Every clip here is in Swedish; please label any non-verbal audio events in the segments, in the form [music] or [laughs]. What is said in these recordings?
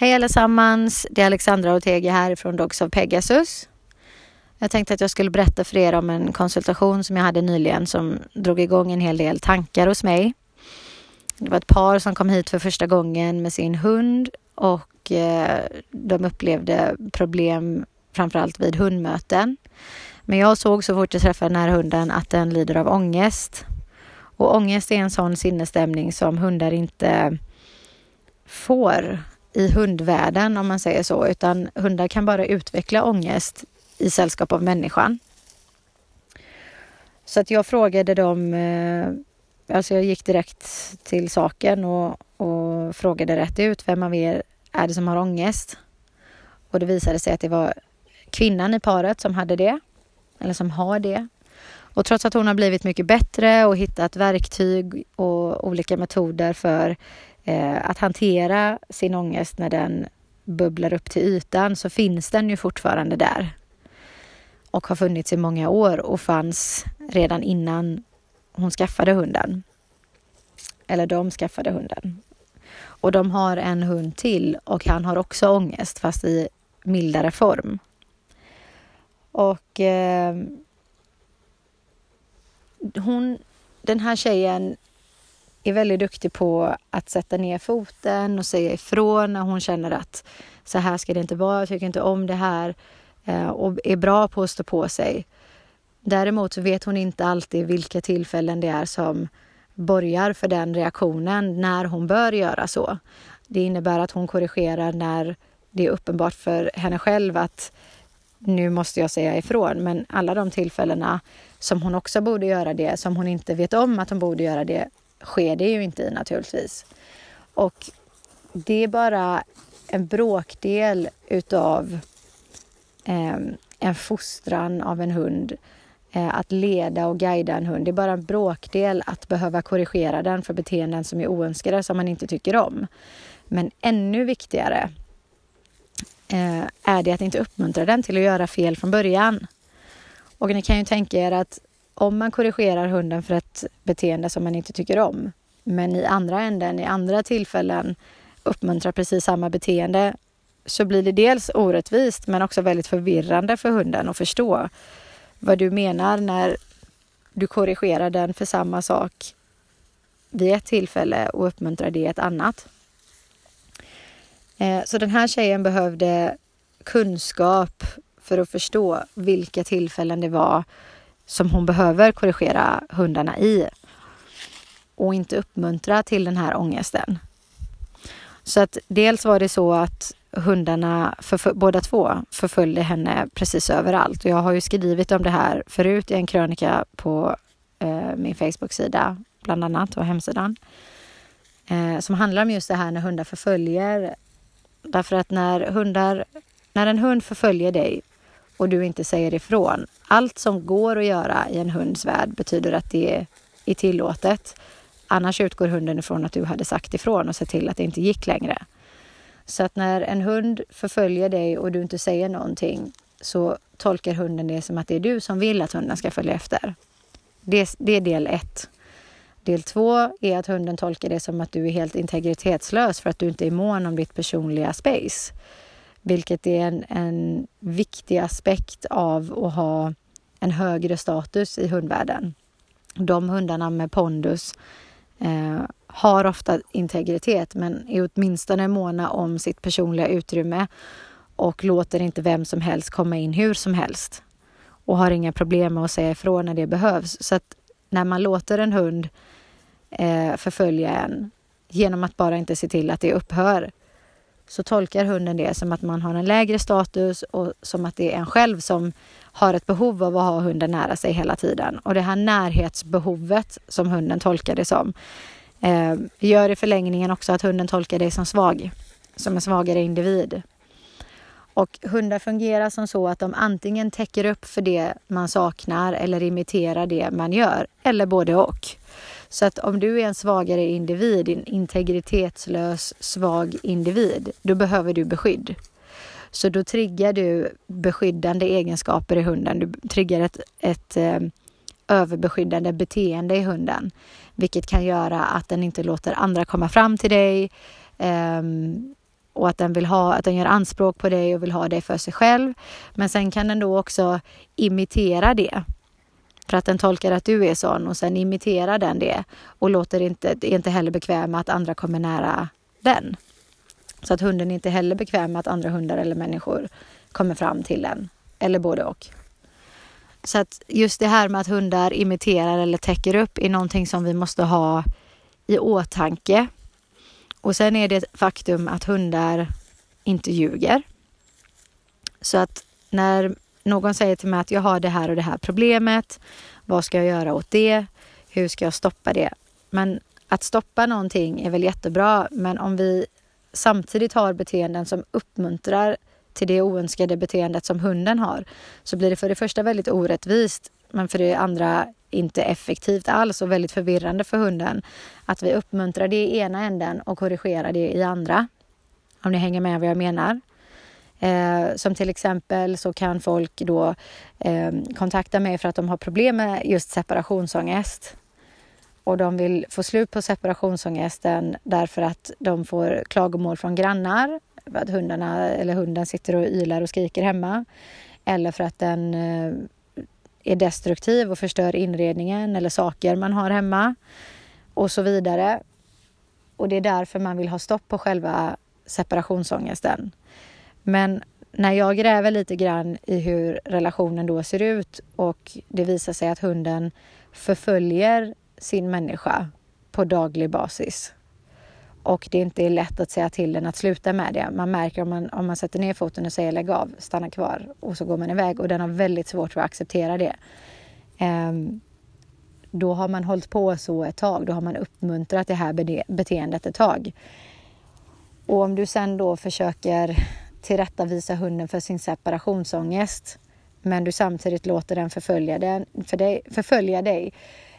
Hej allesammans! Det är Alexandra Ortega här från Dogs of Pegasus. Jag tänkte att jag skulle berätta för er om en konsultation som jag hade nyligen som drog igång en hel del tankar hos mig. Det var ett par som kom hit för första gången med sin hund och eh, de upplevde problem framförallt vid hundmöten. Men jag såg så fort jag träffade den här hunden att den lider av ångest. Och ångest är en sån sinnesstämning som hundar inte får i hundvärlden om man säger så, utan hundar kan bara utveckla ångest i sällskap av människan. Så att jag frågade dem, eh, alltså jag gick direkt till saken och, och frågade rätt ut, vem av er är det som har ångest? Och det visade sig att det var kvinnan i paret som hade det, eller som har det. Och trots att hon har blivit mycket bättre och hittat verktyg och olika metoder för eh, att hantera sin ångest när den bubblar upp till ytan så finns den ju fortfarande där. Och har funnits i många år och fanns redan innan hon skaffade hunden. Eller de skaffade hunden. Och de har en hund till och han har också ångest fast i mildare form. Och eh, hon, den här tjejen är väldigt duktig på att sätta ner foten och säga ifrån när hon känner att så här ska det inte vara, jag tycker inte om det här eh, och är bra på att stå på sig. Däremot så vet hon inte alltid vilka tillfällen det är som borgar för den reaktionen när hon bör göra så. Det innebär att hon korrigerar när det är uppenbart för henne själv att nu måste jag säga ifrån. Men alla de tillfällena som hon också borde göra det, som hon inte vet om att hon borde göra det, sker det ju inte i naturligtvis. Och det är bara en bråkdel utav eh, en fostran av en hund. Eh, att leda och guida en hund. Det är bara en bråkdel att behöva korrigera den för beteenden som är oönskade som man inte tycker om. Men ännu viktigare eh, är det att inte uppmuntra den till att göra fel från början. Och ni kan ju tänka er att om man korrigerar hunden för ett beteende som man inte tycker om, men i andra änden, i andra tillfällen uppmuntrar precis samma beteende, så blir det dels orättvist men också väldigt förvirrande för hunden att förstå vad du menar när du korrigerar den för samma sak vid ett tillfälle och uppmuntrar det i ett annat. Eh, så den här tjejen behövde kunskap för att förstå vilka tillfällen det var som hon behöver korrigera hundarna i och inte uppmuntra till den här ångesten. Så att dels var det så att hundarna, för, för, båda två, förföljde henne precis överallt. Och jag har ju skrivit om det här förut i en krönika på eh, min Facebook-sida, bland annat, och hemsidan. Eh, som handlar om just det här när hundar förföljer. Därför att när hundar, när en hund förföljer dig och du inte säger ifrån. Allt som går att göra i en hunds värld betyder att det är tillåtet. Annars utgår hunden ifrån att du hade sagt ifrån och sett till att det inte gick längre. Så att när en hund förföljer dig och du inte säger någonting så tolkar hunden det som att det är du som vill att hunden ska följa efter. Det, det är del ett. Del två är att hunden tolkar det som att du är helt integritetslös för att du inte är mån om ditt personliga space. Vilket är en, en viktig aspekt av att ha en högre status i hundvärlden. De hundarna med pondus eh, har ofta integritet men är åtminstone måna om sitt personliga utrymme och låter inte vem som helst komma in hur som helst och har inga problem med att säga ifrån när det behövs. Så att när man låter en hund eh, förfölja en genom att bara inte se till att det upphör så tolkar hunden det som att man har en lägre status och som att det är en själv som har ett behov av att ha hunden nära sig hela tiden. Och det här närhetsbehovet som hunden tolkar det som eh, gör i förlängningen också att hunden tolkar dig som svag, som en svagare individ. Och hundar fungerar som så att de antingen täcker upp för det man saknar eller imiterar det man gör, eller både och. Så att om du är en svagare individ, en integritetslös, svag individ, då behöver du beskydd. Så då triggar du beskyddande egenskaper i hunden. Du triggar ett, ett eh, överbeskyddande beteende i hunden, vilket kan göra att den inte låter andra komma fram till dig eh, och att den vill ha, att den gör anspråk på dig och vill ha dig för sig själv. Men sen kan den då också imitera det. För att den tolkar att du är sån och sen imiterar den det och låter inte, är inte heller bekväm med att andra kommer nära den. Så att hunden är inte heller bekväm med att andra hundar eller människor kommer fram till den. Eller både och. Så att just det här med att hundar imiterar eller täcker upp är någonting som vi måste ha i åtanke. Och sen är det ett faktum att hundar inte ljuger. Så att när någon säger till mig att jag har det här och det här problemet, vad ska jag göra åt det? Hur ska jag stoppa det? Men att stoppa någonting är väl jättebra, men om vi samtidigt har beteenden som uppmuntrar till det oönskade beteendet som hunden har så blir det för det första väldigt orättvist men för det andra inte effektivt alls och väldigt förvirrande för hunden att vi uppmuntrar det i ena änden och korrigerar det i andra. Om ni hänger med vad jag menar. Eh, som till exempel så kan folk då eh, kontakta mig för att de har problem med just separationsångest. Och de vill få slut på separationsångesten därför att de får klagomål från grannar att hundarna eller hunden sitter och ylar och skriker hemma. Eller för att den eh, är destruktiv och förstör inredningen eller saker man har hemma och så vidare. Och det är därför man vill ha stopp på själva separationsångesten. Men när jag gräver lite grann i hur relationen då ser ut och det visar sig att hunden förföljer sin människa på daglig basis och det inte är lätt att säga till den att sluta med det. Man märker om man, om man sätter ner foten och säger lägg av, stanna kvar och så går man iväg och den har väldigt svårt att acceptera det. Ehm, då har man hållit på så ett tag, då har man uppmuntrat det här beteendet ett tag. Och om du sen då försöker tillrättavisa hunden för sin separationsångest men du samtidigt låter den förfölja, den, för dig, förfölja dig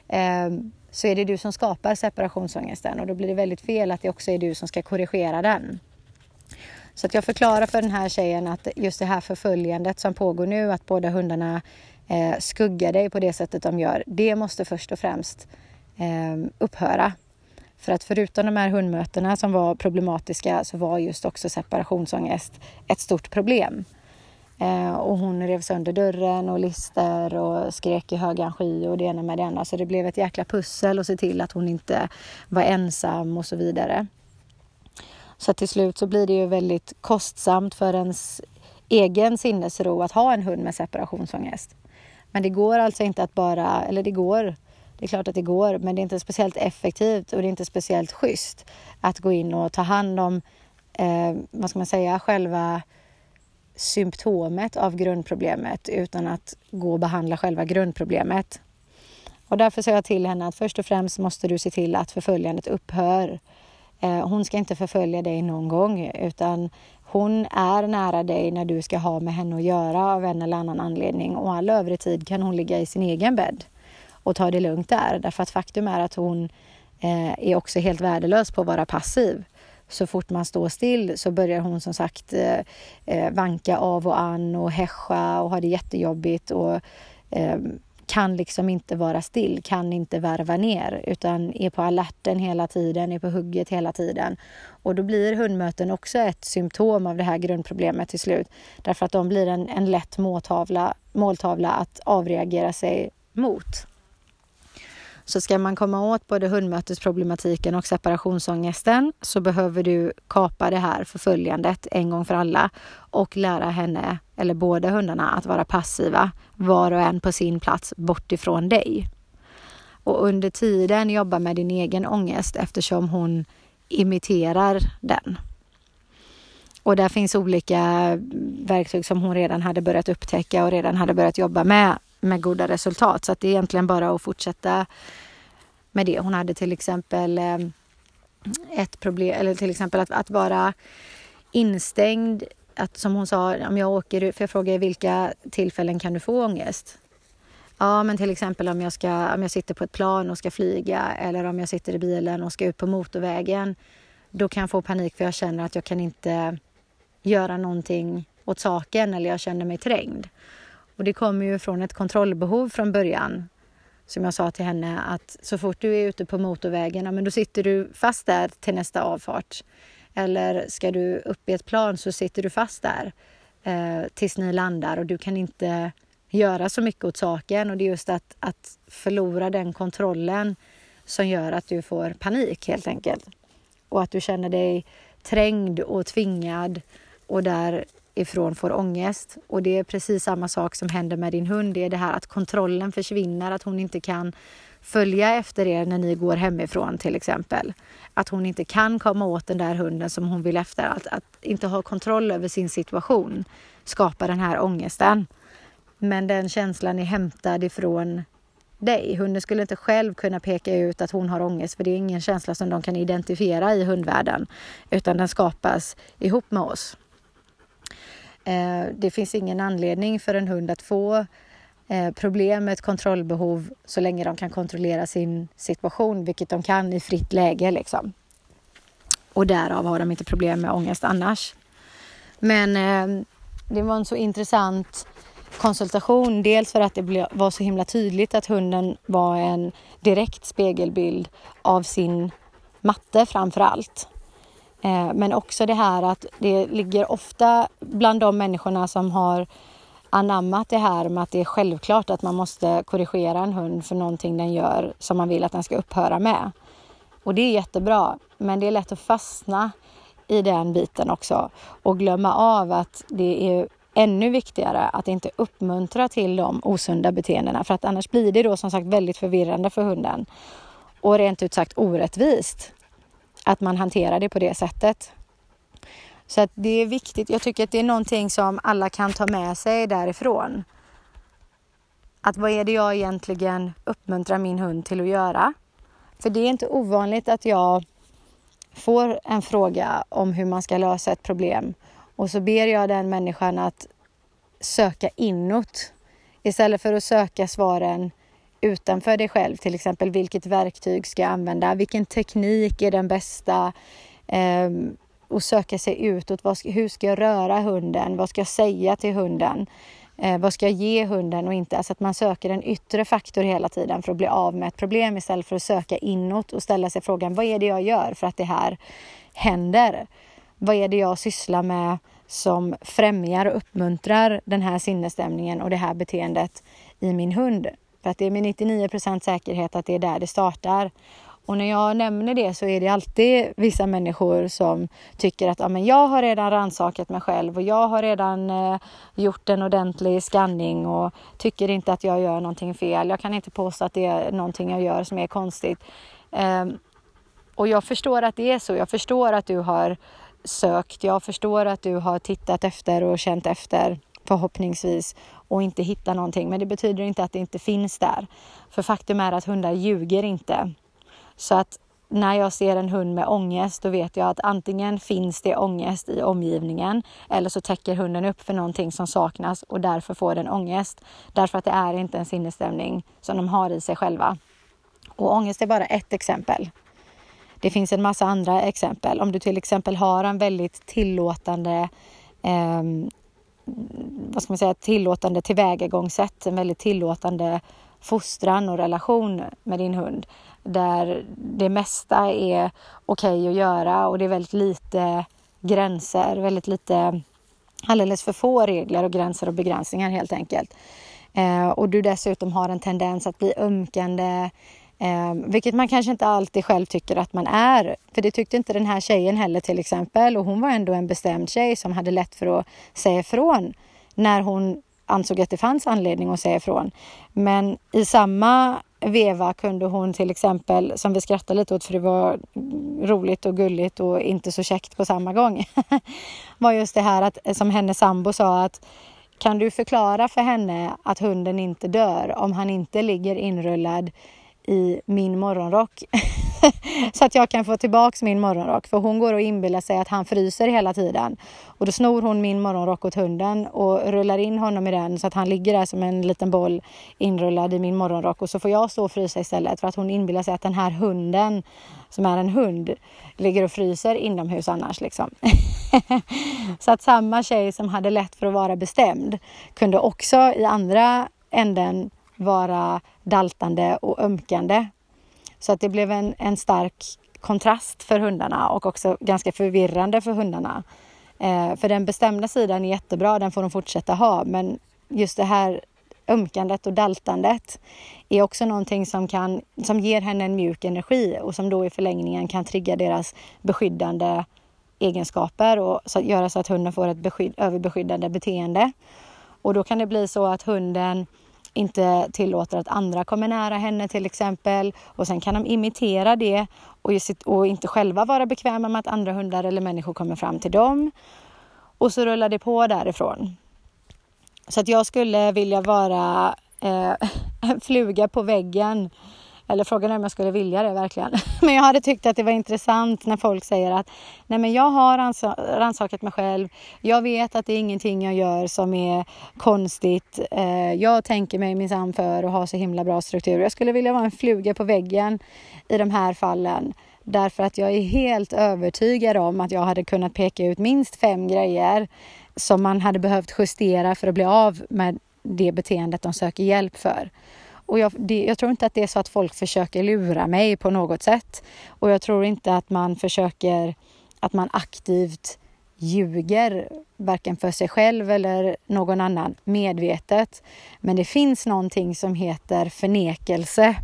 ehm, så är det du som skapar separationsångesten och då blir det väldigt fel att det också är du som ska korrigera den. Så att jag förklarar för den här tjejen att just det här förföljandet som pågår nu, att båda hundarna eh, skuggar dig på det sättet de gör, det måste först och främst eh, upphöra. För att förutom de här hundmötena som var problematiska så var just också separationsångest ett stort problem. Eh, och hon rev sönder dörren och lister och skrek i högan sky och det ena med det andra. Så det blev ett jäkla pussel att se till att hon inte var ensam och så vidare. Så till slut så blir det ju väldigt kostsamt för ens egen sinnesro att ha en hund med separationsångest. Men det går alltså inte att bara, eller det går, det är klart att det går, men det är inte speciellt effektivt och det är inte speciellt schysst att gå in och ta hand om, eh, vad ska man säga, själva symptomet av grundproblemet utan att gå och behandla själva grundproblemet. Och därför sa jag till henne att först och främst måste du se till att förföljandet upphör. Eh, hon ska inte förfölja dig någon gång utan hon är nära dig när du ska ha med henne att göra av en eller annan anledning och all övrig tid kan hon ligga i sin egen bädd och ta det lugnt där. Därför att faktum är att hon eh, är också helt värdelös på att vara passiv så fort man står still så börjar hon som sagt eh, eh, vanka av och an och häscha och ha det jättejobbigt och eh, kan liksom inte vara still, kan inte värva ner utan är på alerten hela tiden, är på hugget hela tiden. Och då blir hundmöten också ett symptom av det här grundproblemet till slut. Därför att de blir en, en lätt måltavla, måltavla att avreagera sig mot. Så ska man komma åt både hundmötesproblematiken och separationsångesten så behöver du kapa det här förföljandet en gång för alla och lära henne, eller båda hundarna, att vara passiva, var och en på sin plats bort ifrån dig. Och under tiden jobba med din egen ångest eftersom hon imiterar den. Och där finns olika verktyg som hon redan hade börjat upptäcka och redan hade börjat jobba med med goda resultat. Så att det är egentligen bara att fortsätta med det. Hon hade till exempel ehm, ett problem, eller till exempel att, att vara instängd. Att som hon sa, om jag åker, för jag frågade vilka tillfällen kan du få ångest? Ja, men till exempel om jag, ska, om jag sitter på ett plan och ska flyga eller om jag sitter i bilen och ska ut på motorvägen. Då kan jag få panik för jag känner att jag kan inte göra någonting åt saken eller jag känner mig trängd. Och det kommer ju från ett kontrollbehov från början. Som jag sa till henne att så fort du är ute på motorvägen, ja, men då sitter du fast där till nästa avfart. Eller ska du upp i ett plan så sitter du fast där eh, tills ni landar och du kan inte göra så mycket åt saken. Och det är just att, att förlora den kontrollen som gör att du får panik helt enkelt. Och att du känner dig trängd och tvingad och ifrån får ångest. Och det är precis samma sak som händer med din hund. Det är det här att kontrollen försvinner, att hon inte kan följa efter er när ni går hemifrån till exempel. Att hon inte kan komma åt den där hunden som hon vill efter. Att, att inte ha kontroll över sin situation skapar den här ångesten. Men den känslan är hämtad ifrån dig. Hunden skulle inte själv kunna peka ut att hon har ångest för det är ingen känsla som de kan identifiera i hundvärlden utan den skapas ihop med oss. Eh, det finns ingen anledning för en hund att få eh, problem med ett kontrollbehov så länge de kan kontrollera sin situation, vilket de kan i fritt läge. Liksom. Och därav har de inte problem med ångest annars. Men eh, det var en så intressant konsultation. Dels för att det var så himla tydligt att hunden var en direkt spegelbild av sin matte framför allt. Eh, men också det här att det ligger ofta bland de människorna som har anammat det här med att det är självklart att man måste korrigera en hund för någonting den gör som man vill att den ska upphöra med. Och det är jättebra, men det är lätt att fastna i den biten också och glömma av att det är ännu viktigare att inte uppmuntra till de osunda beteendena för att annars blir det då som sagt väldigt förvirrande för hunden och rent ut sagt orättvist att man hanterar det på det sättet. Så att det är viktigt. Jag tycker att det är någonting som alla kan ta med sig därifrån. Att vad är det jag egentligen uppmuntrar min hund till att göra? För det är inte ovanligt att jag får en fråga om hur man ska lösa ett problem och så ber jag den människan att söka inåt istället för att söka svaren utanför dig själv. Till exempel vilket verktyg ska jag använda? Vilken teknik är den bästa? Eh, och söka sig utåt. Vad ska, hur ska jag röra hunden? Vad ska jag säga till hunden? Eh, vad ska jag ge hunden och inte? Alltså att man söker en yttre faktor hela tiden för att bli av med ett problem istället för att söka inåt och ställa sig frågan vad är det jag gör för att det här händer? Vad är det jag sysslar med som främjar och uppmuntrar den här sinnesstämningen och det här beteendet i min hund? För att det är med 99% säkerhet att det är där det startar. Och när jag nämner det så är det alltid vissa människor som tycker att ah, men jag har redan rannsakat mig själv och jag har redan eh, gjort en ordentlig skanning och tycker inte att jag gör någonting fel. Jag kan inte påstå att det är någonting jag gör som är konstigt. Eh, och jag förstår att det är så. Jag förstår att du har sökt. Jag förstår att du har tittat efter och känt efter förhoppningsvis och inte hitta någonting. Men det betyder inte att det inte finns där. För faktum är att hundar ljuger inte. Så att när jag ser en hund med ångest då vet jag att antingen finns det ångest i omgivningen eller så täcker hunden upp för någonting som saknas och därför får den ångest. Därför att det är inte en sinnesstämning som de har i sig själva. Och ångest är bara ett exempel. Det finns en massa andra exempel. Om du till exempel har en väldigt tillåtande eh, vad ska man säga, tillåtande tillvägagångssätt, en väldigt tillåtande fostran och relation med din hund där det mesta är okej okay att göra och det är väldigt lite gränser, väldigt lite, alldeles för få regler och gränser och begränsningar helt enkelt. Eh, och du dessutom har en tendens att bli ömkande, Eh, vilket man kanske inte alltid själv tycker att man är. För det tyckte inte den här tjejen heller till exempel. Och hon var ändå en bestämd tjej som hade lätt för att säga ifrån när hon ansåg att det fanns anledning att säga ifrån. Men i samma veva kunde hon till exempel, som vi skrattade lite åt för det var roligt och gulligt och inte så käckt på samma gång, [laughs] var just det här att som hennes sambo sa att kan du förklara för henne att hunden inte dör om han inte ligger inrullad i min morgonrock. [laughs] så att jag kan få tillbaks min morgonrock. För hon går och inbillar sig att han fryser hela tiden. Och då snor hon min morgonrock åt hunden och rullar in honom i den så att han ligger där som en liten boll inrullad i min morgonrock. Och så får jag stå och frysa istället för att hon inbillar sig att den här hunden, som är en hund, ligger och fryser inomhus annars. Liksom. [laughs] så att samma tjej som hade lätt för att vara bestämd kunde också i andra änden vara daltande och ömkande. Så att det blev en, en stark kontrast för hundarna och också ganska förvirrande för hundarna. Eh, för den bestämda sidan är jättebra, den får de fortsätta ha, men just det här ömkandet och daltandet är också någonting som, kan, som ger henne en mjuk energi och som då i förlängningen kan trigga deras beskyddande egenskaper och så, göra så att hunden får ett beskydd, överbeskyddande beteende. Och då kan det bli så att hunden inte tillåter att andra kommer nära henne till exempel. Och sen kan de imitera det och, och inte själva vara bekväma med att andra hundar eller människor kommer fram till dem. Och så rullar det på därifrån. Så att jag skulle vilja vara eh, [laughs] en fluga på väggen eller frågan är om jag skulle vilja det verkligen. [laughs] Men jag hade tyckt att det var intressant när folk säger att nej men jag har rannsakat mig själv. Jag vet att det är ingenting jag gör som är konstigt. Eh, jag tänker mig minsann för och har så himla bra struktur. Jag skulle vilja vara en fluga på väggen i de här fallen. Därför att jag är helt övertygad om att jag hade kunnat peka ut minst fem grejer som man hade behövt justera för att bli av med det beteendet de söker hjälp för. Och jag, det, jag, tror inte att det är så att folk försöker lura mig på något sätt. Och jag tror inte att man försöker, att man aktivt ljuger, varken för sig själv eller någon annan medvetet. Men det finns någonting som heter förnekelse.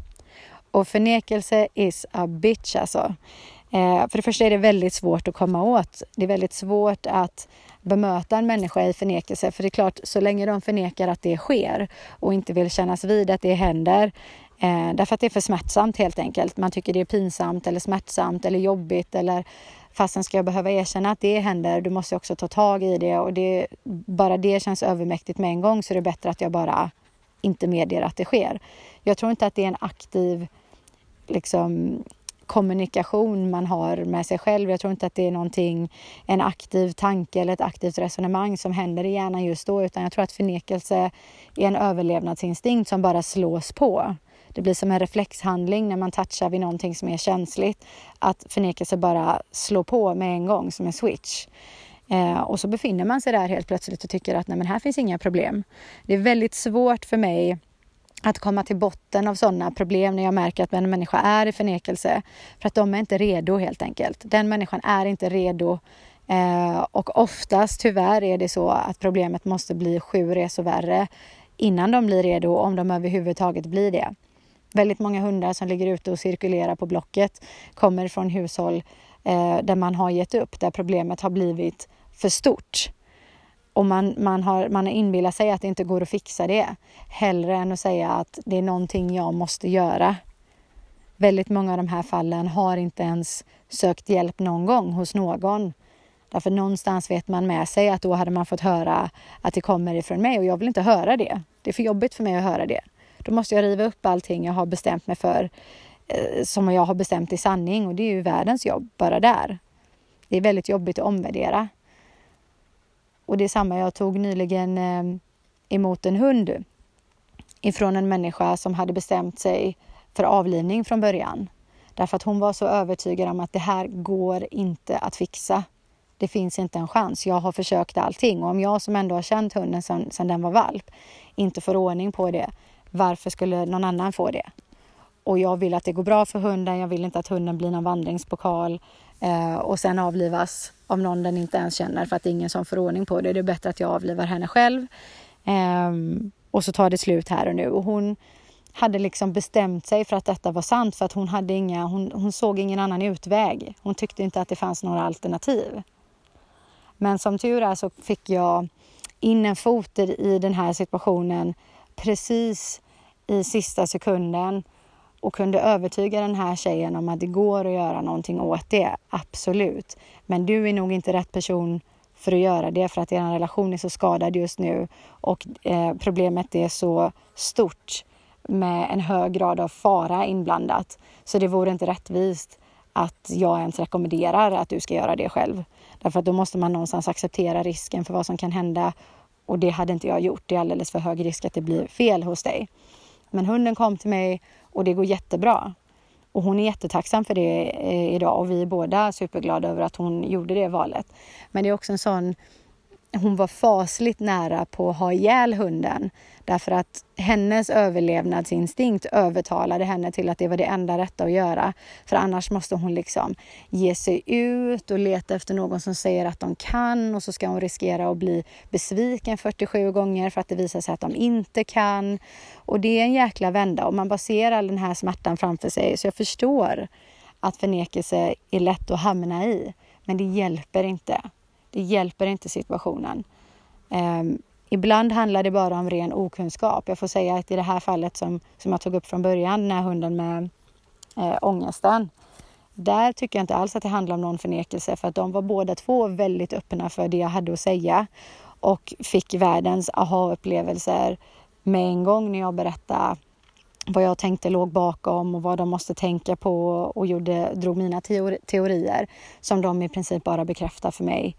Och förnekelse is a bitch alltså. Eh, för det första är det väldigt svårt att komma åt. Det är väldigt svårt att bemöta en människa i förnekelse. För det är klart, så länge de förnekar att det sker och inte vill kännas vid att det händer, eh, därför att det är för smärtsamt helt enkelt. Man tycker det är pinsamt eller smärtsamt eller jobbigt eller fastän ska jag behöva erkänna att det händer, du måste också ta tag i det och det, bara det känns övermäktigt med en gång så är det bättre att jag bara inte medger att det sker. Jag tror inte att det är en aktiv liksom, kommunikation man har med sig själv. Jag tror inte att det är någonting, en aktiv tanke eller ett aktivt resonemang som händer i hjärnan just då, utan jag tror att förnekelse är en överlevnadsinstinkt som bara slås på. Det blir som en reflexhandling när man touchar vid någonting som är känsligt, att förnekelse bara slår på med en gång som en switch. Eh, och så befinner man sig där helt plötsligt och tycker att nej men här finns inga problem. Det är väldigt svårt för mig att komma till botten av sådana problem när jag märker att en människa är i förnekelse. För att de är inte redo helt enkelt. Den människan är inte redo eh, och oftast tyvärr är det så att problemet måste bli sju resor värre innan de blir redo, om de överhuvudtaget blir det. Väldigt många hundar som ligger ute och cirkulerar på Blocket kommer från hushåll eh, där man har gett upp, där problemet har blivit för stort och man, man, har, man inbillar sig att det inte går att fixa det. Hellre än att säga att det är någonting jag måste göra. Väldigt många av de här fallen har inte ens sökt hjälp någon gång hos någon. Därför någonstans vet man med sig att då hade man fått höra att det kommer ifrån mig och jag vill inte höra det. Det är för jobbigt för mig att höra det. Då måste jag riva upp allting jag har bestämt mig för eh, som jag har bestämt i sanning och det är ju världens jobb bara där. Det är väldigt jobbigt att omvärdera. Och det är samma, jag tog nyligen ehm, emot en hund ifrån en människa som hade bestämt sig för avlivning från början. Därför att hon var så övertygad om att det här går inte att fixa. Det finns inte en chans. Jag har försökt allting och om jag som ändå har känt hunden sedan, sedan den var valp inte får ordning på det, varför skulle någon annan få det? Och jag vill att det går bra för hunden. Jag vill inte att hunden blir någon vandringspokal eh, Eh, och sen avlivas av någon den inte ens känner för att det är ingen som får ordning på det. Det är bättre att jag avlivar henne själv. Eh, och så tar det slut här och nu. Och hon hade liksom bestämt sig för att detta var sant för att hon hade inga, hon, hon såg ingen annan utväg. Hon tyckte inte att det fanns några alternativ. Men som tur är så fick jag in en fot i den här situationen precis i sista sekunden och kunde övertyga den här tjejen om att det går att göra någonting åt det, absolut. Men du är nog inte rätt person för att göra det för att er relation är så skadad just nu och eh, problemet är så stort med en hög grad av fara inblandat. Så det vore inte rättvist att jag ens rekommenderar att du ska göra det själv. Därför att då måste man någonstans acceptera risken för vad som kan hända och det hade inte jag gjort. Det är alldeles för hög risk att det blir fel hos dig. Men hunden kom till mig och det går jättebra. Och hon är jättetacksam för det eh, idag och vi är båda superglada över att hon gjorde det valet. Men det är också en sån hon var fasligt nära på att ha ihjäl hunden därför att hennes överlevnadsinstinkt övertalade henne till att det var det enda rätta att göra. För annars måste hon liksom ge sig ut och leta efter någon som säger att de kan och så ska hon riskera att bli besviken 47 gånger för att det visar sig att de inte kan. Och det är en jäkla vända och man bara ser all den här smärtan framför sig så jag förstår att förnekelse är lätt att hamna i. Men det hjälper inte. Det hjälper inte situationen. Um, ibland handlar det bara om ren okunskap. Jag får säga att i det här fallet som, som jag tog upp från början, den här hunden med eh, ångesten. Där tycker jag inte alls att det handlar om någon förnekelse för att de var båda två väldigt öppna för det jag hade att säga och fick världens aha-upplevelser med en gång när jag berättade vad jag tänkte låg bakom och vad de måste tänka på och gjorde, drog mina teori, teorier som de i princip bara bekräftade för mig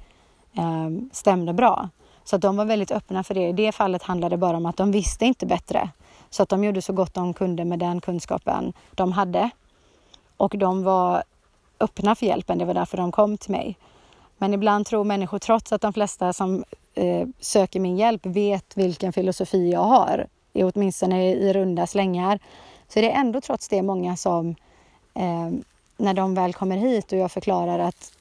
eh, stämde bra. Så att de var väldigt öppna för det. I det fallet handlade det bara om att de visste inte bättre. Så att de gjorde så gott de kunde med den kunskapen de hade. Och de var öppna för hjälpen, det var därför de kom till mig. Men ibland tror människor, trots att de flesta som eh, söker min hjälp vet vilken filosofi jag har, åtminstone i runda slängar, så är det ändå trots det många som eh, när de väl kommer hit och jag förklarar att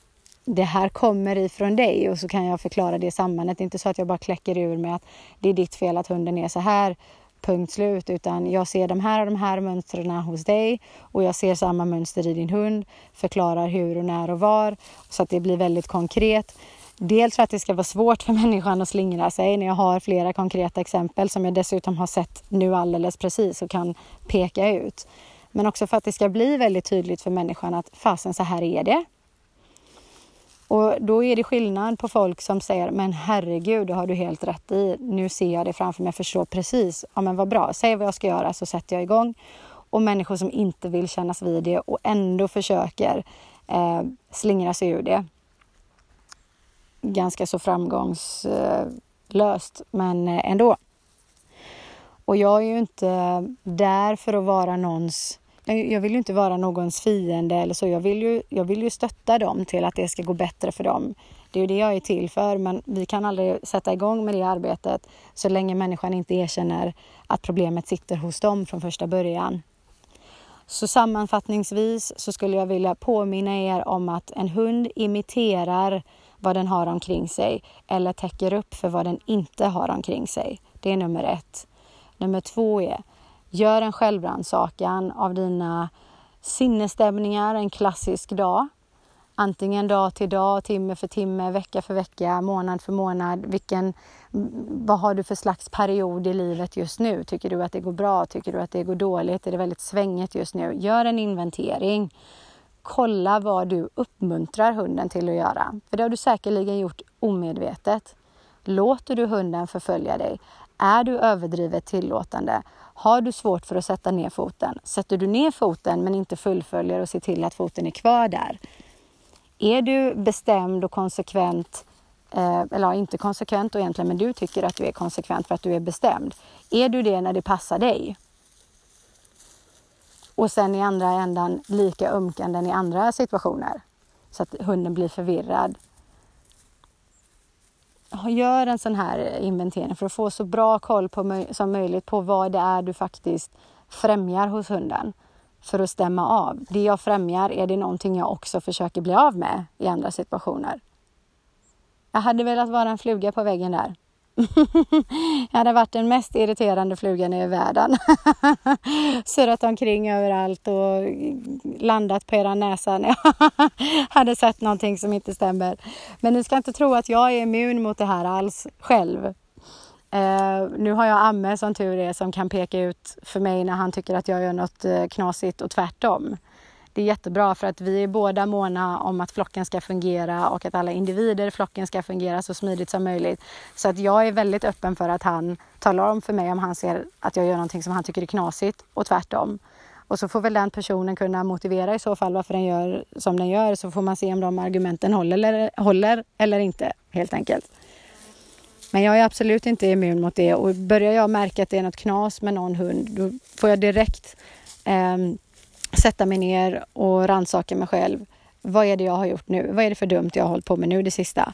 det här kommer ifrån dig och så kan jag förklara det sammanhanget. Det är inte så att jag bara kläcker ur med att det är ditt fel att hunden är så här, punkt slut, utan jag ser de här och de här mönstren hos dig och jag ser samma mönster i din hund, förklarar hur och när och var så att det blir väldigt konkret. Dels för att det ska vara svårt för [laughs] människan att slingra sig när jag har flera konkreta exempel som jag dessutom har sett nu alldeles precis och kan peka ut. Men också för att det ska bli väldigt tydligt för människan att fasen så här är det. Och då är det skillnad på folk som säger men herregud, det har du helt rätt i. Nu ser jag det framför mig, jag förstår precis. Ja men vad bra, säg vad jag ska göra så sätter jag igång. Och människor som inte vill kännas vid det och ändå försöker eh, slingra sig ur det. Ganska så framgångslöst, men eh, ändå. Och jag är ju inte där för att vara någons jag vill ju inte vara någons fiende eller så. Jag vill, ju, jag vill ju stötta dem till att det ska gå bättre för dem. Det är ju det jag är till för, men vi kan aldrig sätta igång med det arbetet så länge människan inte erkänner att problemet sitter hos dem från första början. Så sammanfattningsvis så skulle jag vilja påminna er om att en hund imiterar vad den har omkring sig eller täcker upp för vad den inte har omkring sig. Det är nummer ett. Nummer två är Gör en självrannsakan av dina sinnesstämningar en klassisk dag. Antingen dag till dag, timme för timme, vecka för vecka, månad för månad. Vilken, vad har du för slags period i livet just nu? Tycker du att det går bra? Tycker du att det går dåligt? Är det väldigt svängigt just nu? Gör en inventering. Kolla vad du uppmuntrar hunden till att göra. För det har du säkerligen gjort omedvetet. Låter du hunden förfölja dig? Är du överdrivet tillåtande? Har du svårt för att sätta ner foten? Sätter du ner foten men inte fullföljer och ser till att foten är kvar där? Är du bestämd och konsekvent, eh, eller inte konsekvent egentligen, men du tycker att du är konsekvent för att du är bestämd. Är du det när det passar dig? Och sen i andra ändan lika ömkande i andra situationer så att hunden blir förvirrad gör en sån här eh, inventering för att få så bra koll på, som möjligt på vad det är du faktiskt främjar hos hunden för att stämma av. Det jag främjar, är det någonting jag också försöker bli av med i andra situationer? Jag hade velat vara en fluga på väggen där. [laughs] jag hade varit den mest irriterande flugan i världen. [laughs] Surrat omkring överallt och landat på era näsa när [laughs] jag hade sett någonting som inte stämmer. Men ni ska inte tro att jag är immun mot det här alls själv. Uh, nu har jag Amme som tur är som kan peka ut för mig när han tycker att jag gör något eh, knasigt och tvärtom det är jättebra för att vi är båda måna om att flocken ska fungera och att alla individer i flocken ska fungera så smidigt som möjligt. Så att jag är väldigt öppen för att han talar om för mig om han ser att jag gör någonting som han tycker är knasigt och tvärtom. Och så får väl den personen kunna motivera i så fall varför den gör som den gör så får man se om de argumenten håller eller, håller eller inte helt enkelt. Men jag är absolut inte immun mot det och börjar jag märka att det är något knas med någon hund då får jag direkt eh, sätta mig ner och rannsaka mig själv. Vad är det jag har gjort nu? Vad är det för dumt jag har hållit på med nu det sista?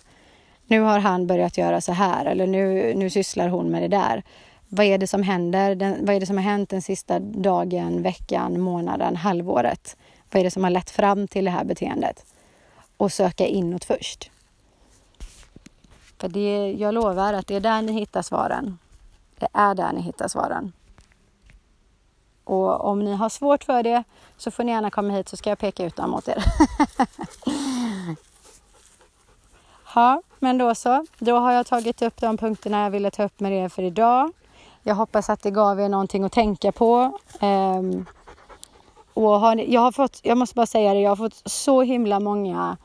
nu har han börjat göra så här eller nu, nu sysslar hon med det där. Vad är det som händer? Den, vad är det som har hänt den sista dagen, veckan, månaden, halvåret? Vad är det som har lett fram till det här beteendet? Och söka inåt först. För det, jag lovar att det är där ni hittar svaren. Det är där ni hittar svaren. Och om ni har svårt för det så får ni gärna komma hit så ska jag peka ut dem åt er. [laughs] ja, men då så. Då har jag tagit upp de punkterna jag ville ta upp med er för idag. Jag hoppas att det gav er någonting att tänka på. Um, och har, jag har fått, jag måste bara säga det, jag har fått så himla många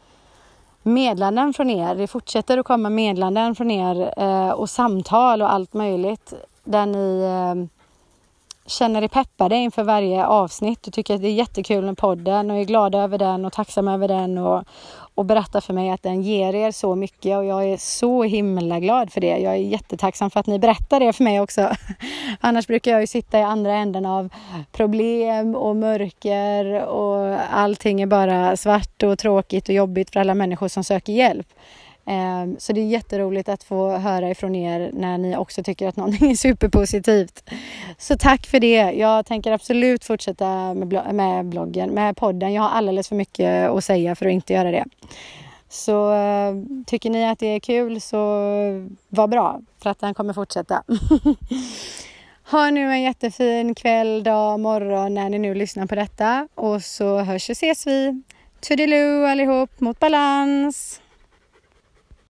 meddelanden från er. Det fortsätter att komma meddelanden från er eh, och samtal och allt möjligt där ni eh, känner er peppade inför varje avsnitt och tycker att det är jättekul med podden och är glada över den och tacksamma över den och, och berättar för mig att den ger er så mycket och jag är så himla glad för det. Jag är jättetacksam för att ni berättar det för mig också. [laughs] Annars brukar jag ju sitta i andra änden av problem och mörker och allting är bara svart och tråkigt och jobbigt för alla människor som söker hjälp. Ehm, så det är jätteroligt att få höra ifrån er när ni också tycker att någonting [laughs] är superpositivt. Så tack för det. Jag tänker absolut fortsätta med, bloggen, med podden. Jag har alldeles för mycket att säga för att inte göra det. Så eh, tycker ni att det är kul så eh, var bra för att den kommer fortsätta. [laughs] ha nu en jättefin kväll, dag, morgon när ni nu lyssnar på detta och så hörs och ses vi. Toodiloo allihop mot balans!